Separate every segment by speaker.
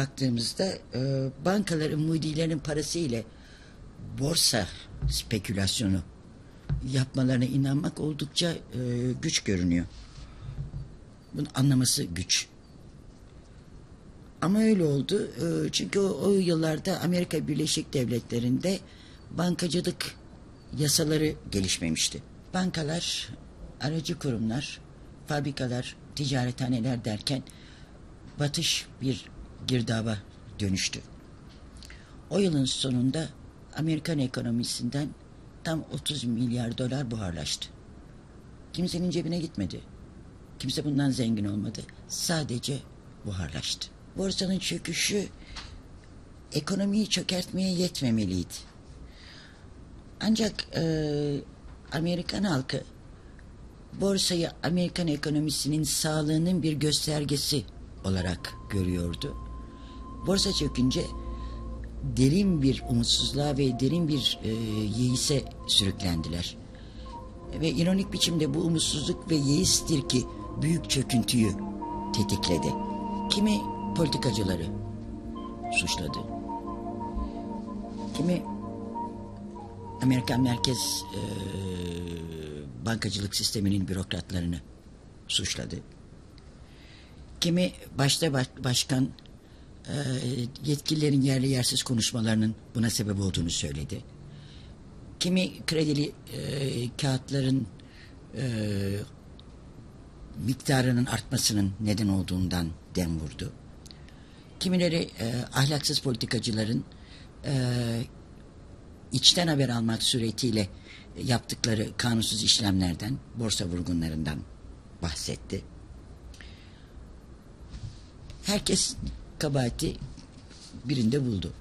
Speaker 1: baktığımızda e, bankaların, mudilerin parası ile borsa spekülasyonu yapmalarına inanmak oldukça e, güç görünüyor. Bunu anlaması güç. Ama öyle oldu. E, çünkü o, o yıllarda Amerika Birleşik Devletleri'nde bankacılık yasaları gelişmemişti. Bankalar, aracı kurumlar, fabrikalar, ticarethaneler derken batış bir girdaba dönüştü. O yılın sonunda Amerikan ekonomisinden tam 30 milyar dolar buharlaştı. Kimsenin cebine gitmedi. Kimse bundan zengin olmadı. Sadece buharlaştı. Borsanın çöküşü ekonomiyi çökertmeye yetmemeliydi. Ancak e, Amerikan halkı borsayı Amerikan ekonomisinin sağlığının bir göstergesi olarak görüyordu. Borsa çökünce derin bir umutsuzluğa ve derin bir e, yeise sürüklendiler. Ve ironik biçimde bu umutsuzluk ve yeistir ki büyük çöküntüyü tetikledi. Kimi politikacıları suçladı. Kimi Amerikan Merkez e, bankacılık sisteminin bürokratlarını suçladı. Kimi başta baş, başkan e, yetkililerin yerli yersiz konuşmalarının buna sebep olduğunu söyledi. Kimi kredili e, kağıtların e, miktarının artmasının neden olduğundan dem vurdu. Kimileri e, ahlaksız politikacıların e, içten haber almak suretiyle yaptıkları kanunsuz işlemlerden, borsa vurgunlarından bahsetti. Herkes kabahati birinde buldu.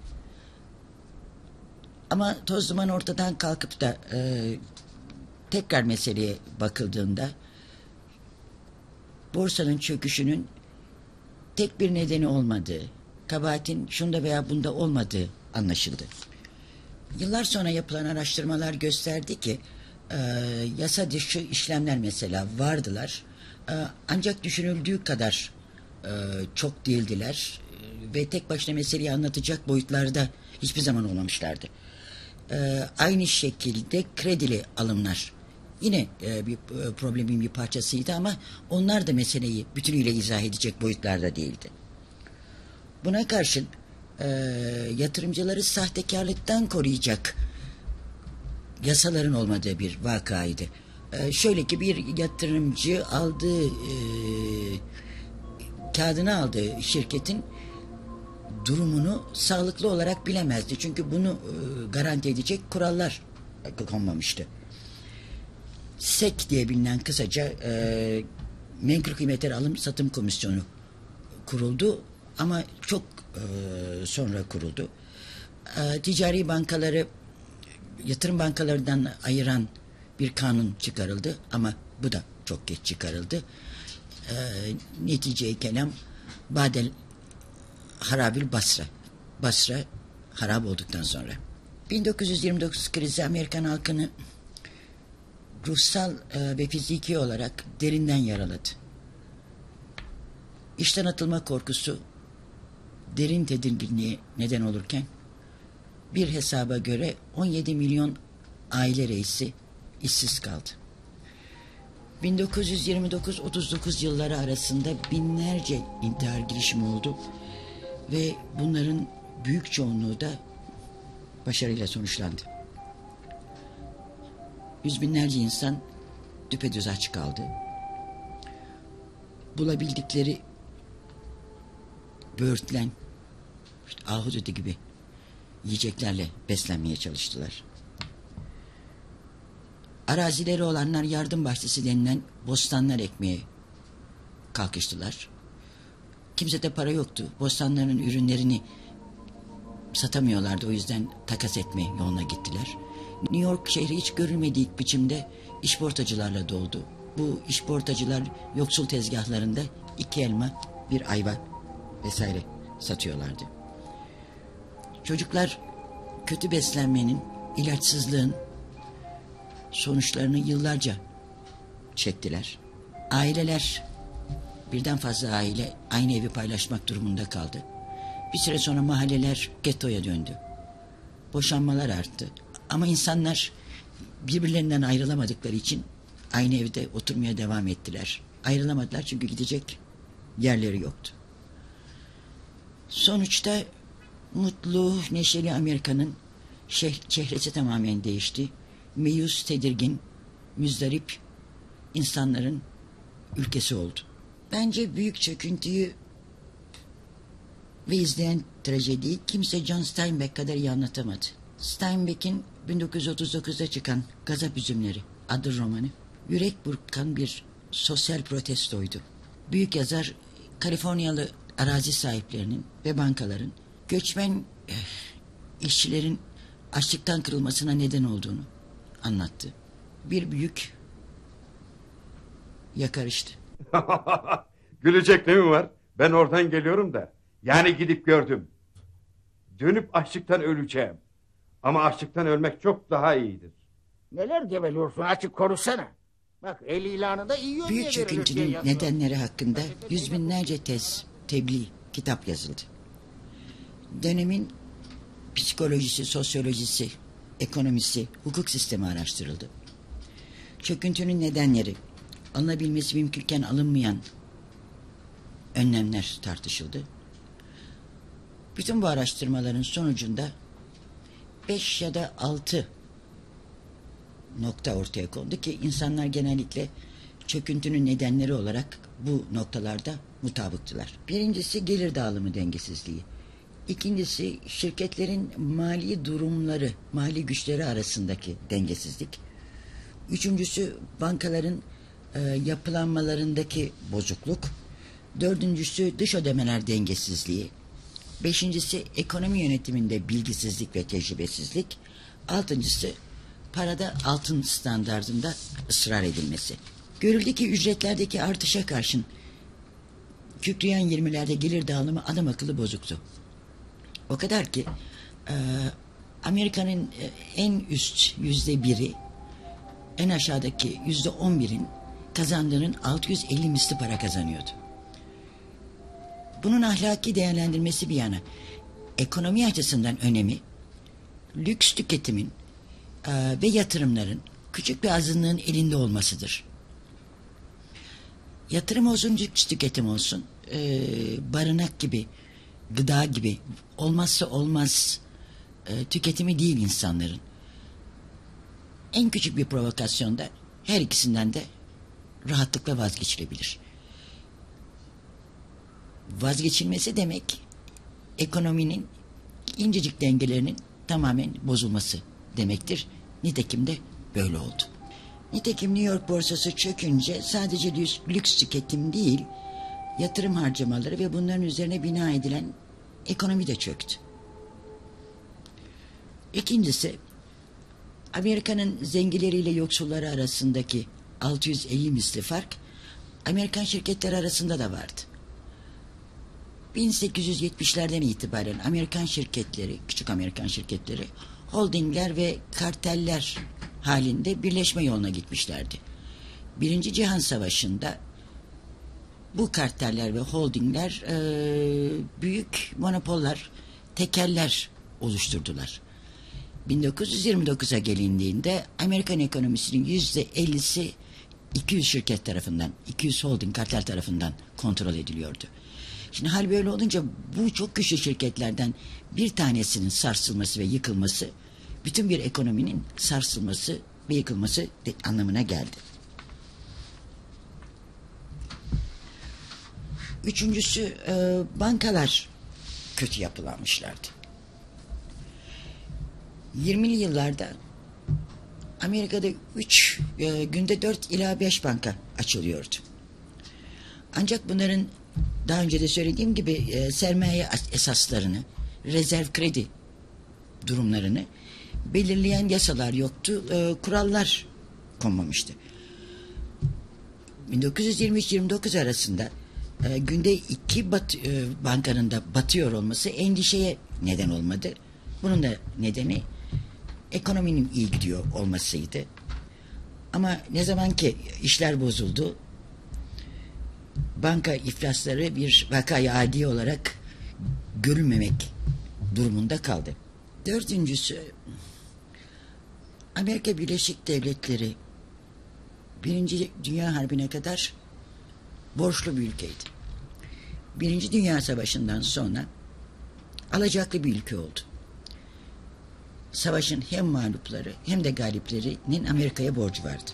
Speaker 1: Ama toz duman ortadan kalkıp da e, tekrar meseleye bakıldığında borsanın çöküşünün tek bir nedeni olmadığı, kabahatin şunda veya bunda olmadığı anlaşıldı. Yıllar sonra yapılan araştırmalar gösterdi ki e, yasa dışı işlemler mesela vardılar. E, ancak düşünüldüğü kadar e, çok değildiler ve tek başına meseleyi anlatacak boyutlarda hiçbir zaman olmamışlardı. E, aynı şekilde kredili alımlar yine e, bir e, problemin bir parçasıydı ama onlar da meseleyi bütünüyle izah edecek boyutlarda değildi. Buna karşın e, yatırımcıları sahtekarlıktan koruyacak yasaların olmadığı bir vakaydı. E, şöyle ki bir yatırımcı aldığı e, kağıdını aldığı şirketin durumunu sağlıklı olarak bilemezdi. Çünkü bunu e, garanti edecek kurallar konmamıştı. SEK diye bilinen kısaca e, menkul kıymetler alım satım komisyonu kuruldu ama çok e, sonra kuruldu. E, ticari bankaları yatırım bankalarından ayıran bir kanun çıkarıldı ama bu da çok geç çıkarıldı. E, netice kelam Badel Harabil Basra. Basra harap olduktan sonra. 1929 krizi Amerikan halkını ruhsal e, ve fiziki olarak derinden yaraladı. İşten atılma korkusu derin tedirginliğe neden olurken bir hesaba göre 17 milyon aile reisi işsiz kaldı. 1929-39 yılları arasında binlerce intihar girişimi oldu ve bunların büyük çoğunluğu da başarıyla sonuçlandı. Yüz binlerce insan düpedüz aç kaldı. Bulabildikleri böğürtlen, işte ahududu gibi yiyeceklerle beslenmeye çalıştılar. Arazileri olanlar yardım bahçesi denilen bostanlar ekmeye kalkıştılar. Kimse de para yoktu. Bostanların ürünlerini satamıyorlardı. O yüzden takas etme yoluna gittiler. New York şehri hiç görülmedik biçimde işportacılarla doldu. Bu işportacılar yoksul tezgahlarında iki elma, bir ayva vesaire satıyorlardı. Çocuklar kötü beslenmenin, ilaçsızlığın sonuçlarını yıllarca çektiler. Aileler birden fazla aile aynı evi paylaşmak durumunda kaldı. Bir süre sonra mahalleler gettoya döndü. Boşanmalar arttı. Ama insanlar birbirlerinden ayrılamadıkları için aynı evde oturmaya devam ettiler. Ayrılamadılar çünkü gidecek yerleri yoktu. Sonuçta mutlu, neşeli Amerika'nın çehresi tamamen değişti. Meyus, tedirgin, müzdarip insanların ülkesi oldu. Bence büyük çöküntüyü ve izleyen trajediyi kimse John Steinbeck kadar iyi anlatamadı. Steinbeck'in 1939'da çıkan Gazap Üzümleri adlı romanı yürek burkan bir sosyal protestoydu. Büyük yazar Kaliforniyalı arazi sahiplerinin ve bankaların göçmen eh, işçilerin açlıktan kırılmasına neden olduğunu anlattı. Bir büyük yakarıştı.
Speaker 2: Gülecek ne mi var? Ben oradan geliyorum da. Yani gidip gördüm. Dönüp açlıktan öleceğim. Ama açlıktan ölmek çok daha iyidir.
Speaker 3: Neler geveliyorsun açık konuşsana. Bak el ilanında iyi
Speaker 1: Büyük çöküntünün
Speaker 3: yazıyor.
Speaker 1: nedenleri hakkında yüz binlerce tez, tebliğ, kitap yazıldı. Dönemin psikolojisi, sosyolojisi, ekonomisi, hukuk sistemi araştırıldı. Çöküntünün nedenleri, alınabilmesi mümkünken alınmayan önlemler tartışıldı. Bütün bu araştırmaların sonucunda beş ya da altı nokta ortaya kondu ki insanlar genellikle çöküntünün nedenleri olarak bu noktalarda mutabıktılar. Birincisi gelir dağılımı dengesizliği. İkincisi şirketlerin mali durumları, mali güçleri arasındaki dengesizlik. Üçüncüsü bankaların e, yapılanmalarındaki bozukluk. Dördüncüsü dış ödemeler dengesizliği. Beşincisi ekonomi yönetiminde bilgisizlik ve tecrübesizlik. Altıncısı parada altın standartında ısrar edilmesi. Görüldü ki ücretlerdeki artışa karşın kükreyen 20'lerde gelir dağılımı adam akıllı bozuktu. O kadar ki e, Amerika'nın e, en üst yüzde biri en aşağıdaki yüzde on birin kazandığının 650 misli para kazanıyordu. Bunun ahlaki değerlendirmesi bir yana ekonomi açısından önemi lüks tüketimin e, ve yatırımların küçük bir azınlığın elinde olmasıdır. Yatırım olsun, lüks tüketim olsun, e, barınak gibi, gıda gibi olmazsa olmaz e, tüketimi değil insanların. En küçük bir provokasyonda her ikisinden de rahatlıkla vazgeçilebilir. Vazgeçilmesi demek ekonominin incecik dengelerinin tamamen bozulması demektir. Nitekim de böyle oldu. Nitekim New York borsası çökünce sadece lüks, tüketim değil, yatırım harcamaları ve bunların üzerine bina edilen ekonomi de çöktü. İkincisi, Amerika'nın zenginleriyle yoksulları arasındaki 650 misli fark, Amerikan şirketleri arasında da vardı. 1870'lerden itibaren Amerikan şirketleri, küçük Amerikan şirketleri, holdingler ve karteller halinde birleşme yoluna gitmişlerdi. Birinci Cihan Savaşı'nda bu karteller ve holdingler eee, büyük monopollar, tekeller oluşturdular. 1929'a gelindiğinde Amerikan ekonomisinin yüzde 50'si 200 şirket tarafından, 200 holding kartel tarafından kontrol ediliyordu. Şimdi hal böyle olunca bu çok güçlü şirketlerden bir tanesinin sarsılması ve yıkılması bütün bir ekonominin sarsılması ve yıkılması anlamına geldi. Üçüncüsü e, bankalar kötü yapılanmışlardı. 20'li yıllarda Amerika'da 3 günde 4 ila 5 banka açılıyordu. Ancak bunların daha önce de söylediğim gibi e, sermaye as- esaslarını, rezerv kredi durumlarını belirleyen yasalar yoktu, e, kurallar konmamıştı. 1923-29 arasında e, günde iki bat, e, bankanın da batıyor olması endişeye neden olmadı. Bunun da nedeni ekonominin iyi gidiyor olmasıydı. Ama ne zaman ki işler bozuldu, banka iflasları bir vakayı adi olarak görülmemek durumunda kaldı. Dördüncüsü Amerika Birleşik Devletleri Birinci Dünya Harbi'ne kadar borçlu bir ülkeydi. Birinci Dünya Savaşı'ndan sonra alacaklı bir ülke oldu. Savaşın hem mağlupları hem de galiplerinin Amerika'ya borcu vardı.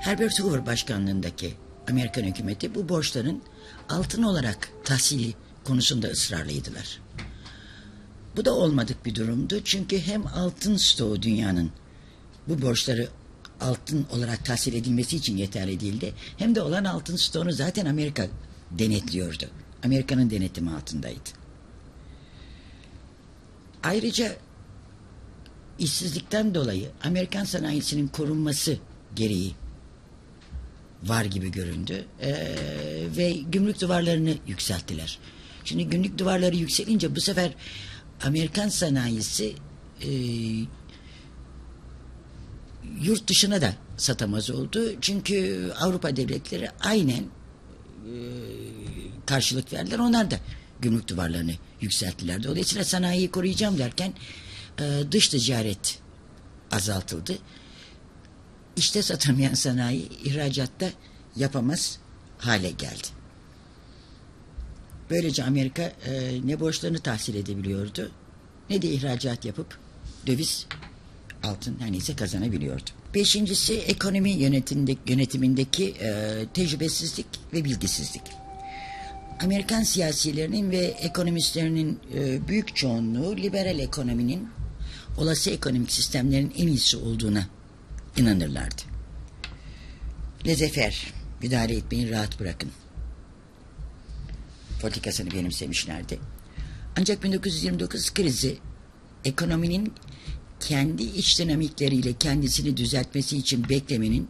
Speaker 1: Herbert Hoover başkanlığındaki Amerikan hükümeti bu borçların altın olarak tahsili konusunda ısrarlıydılar. Bu da olmadık bir durumdu çünkü hem altın stoğu dünyanın bu borçları altın olarak tahsil edilmesi için yeterli değildi. Hem de olan altın stoğunu zaten Amerika denetliyordu. Amerika'nın denetimi altındaydı. Ayrıca işsizlikten dolayı Amerikan sanayisinin korunması gereği var gibi göründü. Ee, ve gümrük duvarlarını yükselttiler. Şimdi gümrük duvarları yükselince bu sefer Amerikan sanayisi e, yurt dışına da satamaz oldu. Çünkü Avrupa devletleri aynen e, karşılık verdiler. Onlar da gümrük duvarlarını yükselttiler. Dolayısıyla sanayiyi koruyacağım derken e, dış ticaret azaltıldı. İşte satamayan sanayi ihracatta yapamaz hale geldi. Böylece Amerika e, ne borçlarını tahsil edebiliyordu ne de ihracat yapıp döviz altın her neyse kazanabiliyordu. Beşincisi ekonomi yönetimindeki, e, tecrübesizlik ve bilgisizlik. Amerikan siyasilerinin ve ekonomistlerinin e, büyük çoğunluğu liberal ekonominin olası ekonomik sistemlerin en iyisi olduğuna inanırlardı. Lezefer, müdahale etmeyin rahat bırakın. Politikasını benimsemişlerdi. Ancak 1929 krizi ekonominin kendi iç dinamikleriyle kendisini düzeltmesi için beklemenin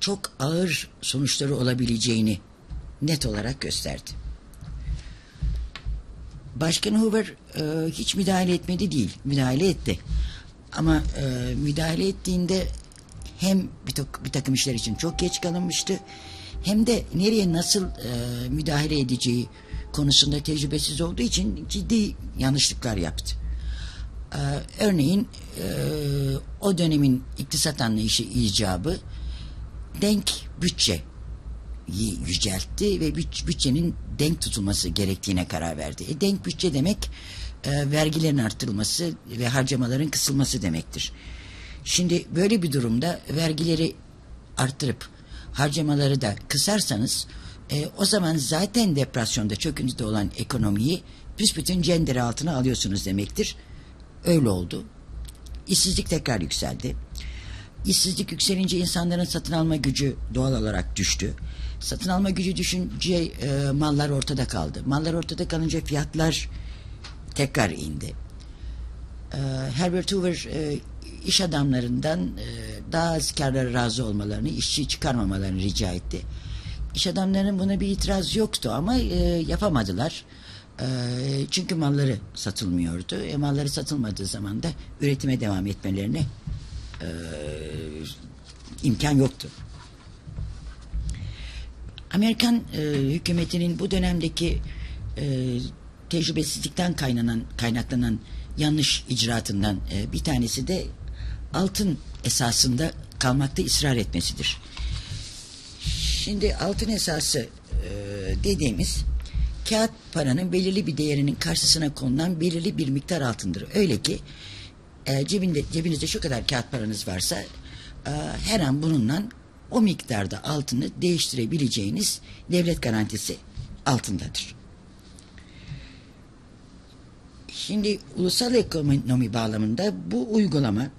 Speaker 1: çok ağır sonuçları olabileceğini net olarak gösterdi. Başkan Hoover e, hiç müdahale etmedi değil, müdahale etti. Ama e, müdahale ettiğinde hem bir, tak, bir takım işler için çok geç kalınmıştı hem de nereye nasıl e, müdahale edeceği konusunda tecrübesiz olduğu için ciddi yanlışlıklar yaptı. Ee, örneğin e, o dönemin iktisat anlayışı icabı denk bütçe yüceltti ve büt, bütçenin denk tutulması gerektiğine karar verdi. E, denk bütçe demek e, vergilerin artırılması ve harcamaların kısılması demektir. Şimdi böyle bir durumda vergileri arttırıp harcamaları da kısarsanız e, o zaman zaten depresyonda çöküntüde olan ekonomiyi büsbütün cendere altına alıyorsunuz demektir. Öyle oldu. İşsizlik tekrar yükseldi. İşsizlik yükselince insanların satın alma gücü doğal olarak düştü. Satın alma gücü düşünce e, mallar ortada kaldı. Mallar ortada kalınca fiyatlar tekrar indi. E, Herbert Hoover e, iş adamlarından e, daha az karlara razı olmalarını, işçi çıkarmamalarını rica etti. İş adamlarının buna bir itiraz yoktu ama e, yapamadılar. E, çünkü malları satılmıyordu. E, malları satılmadığı zaman da üretime devam etmelerine e, imkan yoktu. Amerikan e, hükümetinin bu dönemdeki e, tecrübesizlikten kaynanan, kaynaklanan yanlış icraatından e, bir tanesi de altın esasında kalmakta ısrar etmesidir. Şimdi altın esası e, dediğimiz kağıt paranın belirli bir değerinin karşısına konulan belirli bir miktar altındır. Öyle ki e, cebinde, cebinizde şu kadar kağıt paranız varsa e, her an bununla o miktarda altını değiştirebileceğiniz devlet garantisi altındadır. Şimdi ulusal ekonomi bağlamında bu uygulama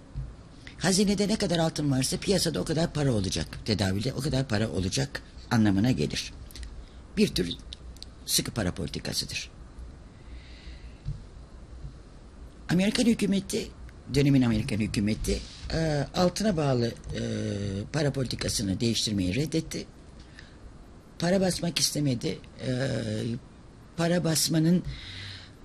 Speaker 1: hazinede ne kadar altın varsa piyasada o kadar para olacak. Tedavülde o kadar para olacak anlamına gelir. Bir tür sıkı para politikasıdır. Amerikan hükümeti dönemin Amerikan hükümeti e, altına bağlı e, para politikasını değiştirmeyi reddetti. Para basmak istemedi. E, para basmanın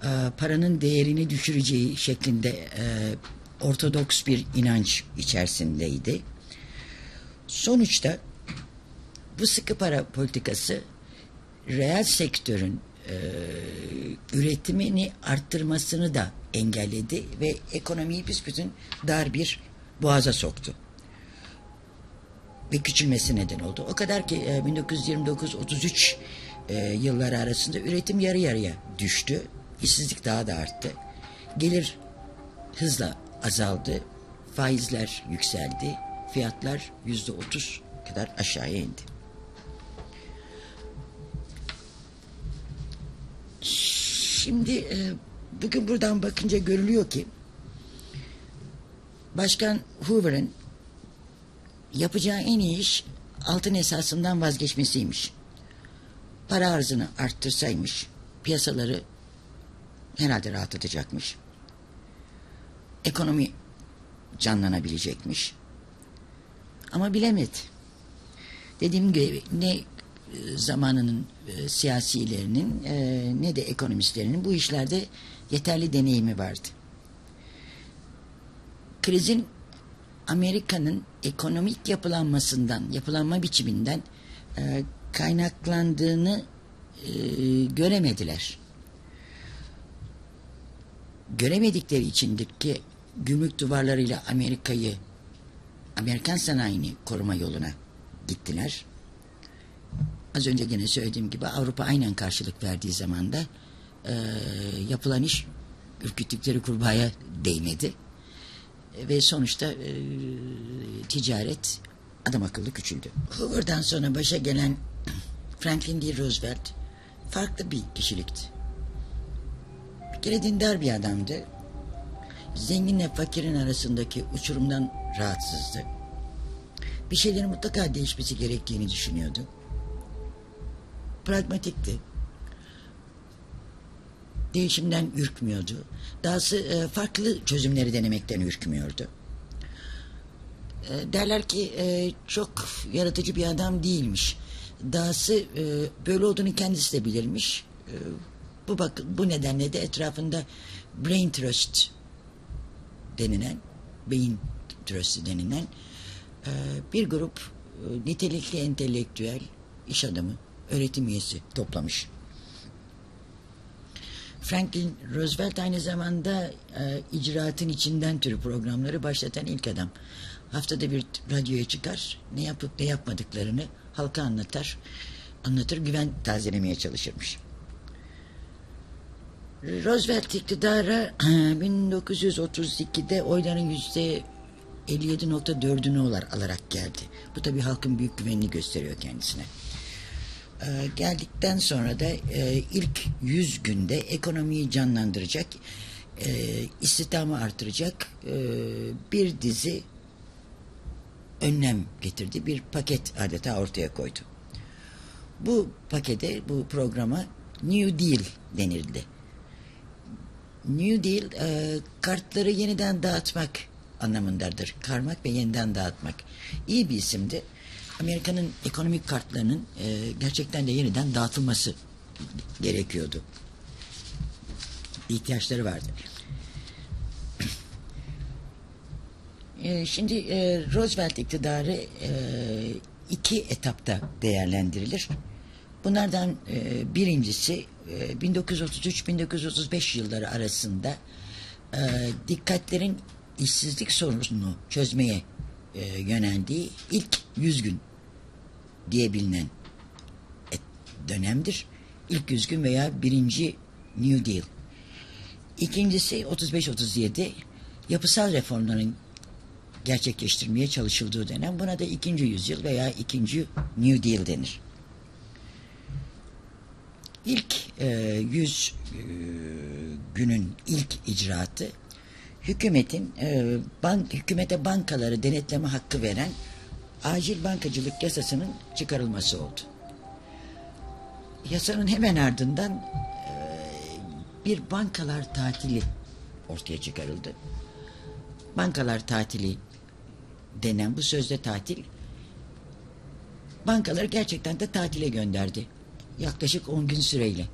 Speaker 1: e, paranın değerini düşüreceği şeklinde e, ortodoks bir inanç içerisindeydi. Sonuçta bu sıkı para politikası reel sektörün e, üretimini arttırmasını da engelledi ve ekonomiyi büsbütün dar bir boğaza soktu. Ve küçülmesi neden oldu. O kadar ki e, 1929-33 e, yılları arasında üretim yarı yarıya düştü. İşsizlik daha da arttı. Gelir hızla azaldı. Faizler yükseldi. Fiyatlar yüzde otuz kadar aşağıya indi. Şimdi e, bugün buradan bakınca görülüyor ki Başkan Hoover'ın yapacağı en iyi iş altın esasından vazgeçmesiymiş. Para arzını arttırsaymış piyasaları herhalde rahatlatacakmış. Ekonomi canlanabilecekmiş. Ama bilemedi. Dediğim gibi ne zamanının e, siyasilerinin e, ne de ekonomistlerinin bu işlerde yeterli deneyimi vardı. Krizin Amerika'nın ekonomik yapılanmasından, yapılanma biçiminden e, kaynaklandığını göremediler. Göremedikleri içindir ki gümrük duvarlarıyla Amerika'yı, Amerikan sanayini koruma yoluna gittiler. Az önce yine söylediğim gibi Avrupa aynen karşılık verdiği zaman da e, yapılan iş ürküttükleri kurbağaya değmedi. Ve sonuçta e, ticaret adam akıllı küçüldü. Hoover'dan sonra başa gelen Franklin D. Roosevelt farklı bir kişilikti. Bir kere dindar bir adamdı. Zenginle fakirin arasındaki uçurumdan rahatsızdı. Bir şeylerin mutlaka değişmesi gerektiğini düşünüyordu. Pragmatikti. Değişimden ürkmüyordu. Dahası e, farklı çözümleri denemekten ürkmüyordu. E, derler ki e, çok yaratıcı bir adam değilmiş. Dahası böyle olduğunu kendisi de bilirmiş. Bu bak bu nedenle de etrafında brain trust denilen beyin trust'ı denilen bir grup nitelikli entelektüel iş adamı öğretim üyesi toplamış. Franklin Roosevelt aynı zamanda e, icraatın içinden türü programları başlatan ilk adam. Haftada bir radyoya çıkar, ne yapıp ne yapmadıklarını halka anlatar, anlatır, güven tazelemeye çalışırmış. Roosevelt iktidara 1932'de oyların yüzde 57.4'ünü alarak geldi. Bu tabii halkın büyük güvenini gösteriyor kendisine. Ee, geldikten sonra da e, ilk 100 günde ekonomiyi canlandıracak, e, istihdamı artıracak e, bir dizi önlem getirdi. Bir paket adeta ortaya koydu. Bu pakete, bu programa New Deal denildi. New Deal e, kartları yeniden dağıtmak anlamındadır. Karmak ve yeniden dağıtmak. İyi bir isimdi. Amerika'nın ekonomik kartlarının e, gerçekten de yeniden dağıtılması gerekiyordu. İhtiyaçları vardı. E, şimdi e, Roosevelt iktidarı e, iki etapta değerlendirilir. Bunlardan e, birincisi e, 1933-1935 yılları arasında e, dikkatlerin işsizlik sorununu çözmeye e, yöneldiği ilk 100 gün diye bilinen et, dönemdir. İlk 100 gün veya birinci New Deal. İkincisi 35-37 yapısal reformların gerçekleştirmeye çalışıldığı dönem. Buna da ikinci yüzyıl veya ikinci New Deal denir. İlk e, yüz e, günün ilk icraatı hükümetin e, bank hükümete bankaları denetleme hakkı veren acil bankacılık yasasının çıkarılması oldu. Yasanın hemen ardından e, bir bankalar tatili ortaya çıkarıldı. Bankalar tatili denen bu sözde tatil bankaları gerçekten de tatile gönderdi. Yaklaşık 10 gün süreyle.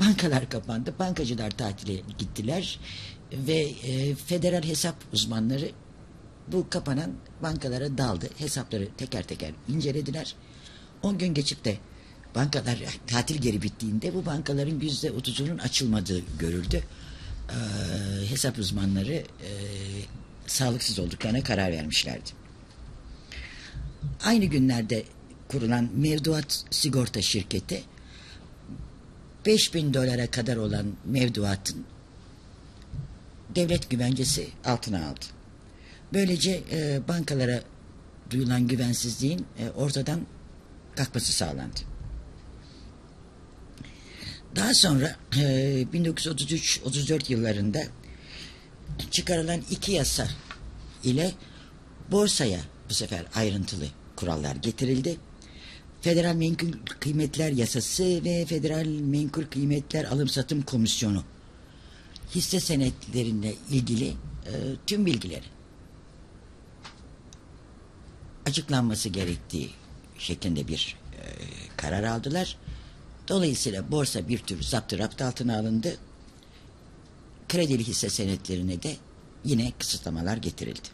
Speaker 1: Bankalar kapandı, bankacılar tatile gittiler ve e, federal hesap uzmanları bu kapanan bankalara daldı. Hesapları teker teker incelediler. 10 gün geçip de bankalar tatil geri bittiğinde bu bankaların yüzde otuzunun açılmadığı görüldü. Ee, hesap uzmanları e, sağlıksız olduklarına karar vermişlerdi. Aynı günlerde kurulan mevduat sigorta şirketi 5000 dolara kadar olan mevduatın devlet güvencesi altına aldı. Böylece e, bankalara duyulan güvensizliğin e, ortadan kalkması sağlandı. Daha sonra e, 1933-34 yıllarında çıkarılan iki yasa ile borsaya bu sefer ayrıntılı kurallar getirildi. Federal Menkul Kıymetler Yasası ve Federal Menkul Kıymetler Alım Satım Komisyonu hisse senetlerine ilgili e, tüm bilgileri açıklanması gerektiği şeklinde bir e, karar aldılar. Dolayısıyla borsa bir tür zaptı rapt altına alındı. Kredili hisse senetlerine de yine kısıtlamalar getirildi.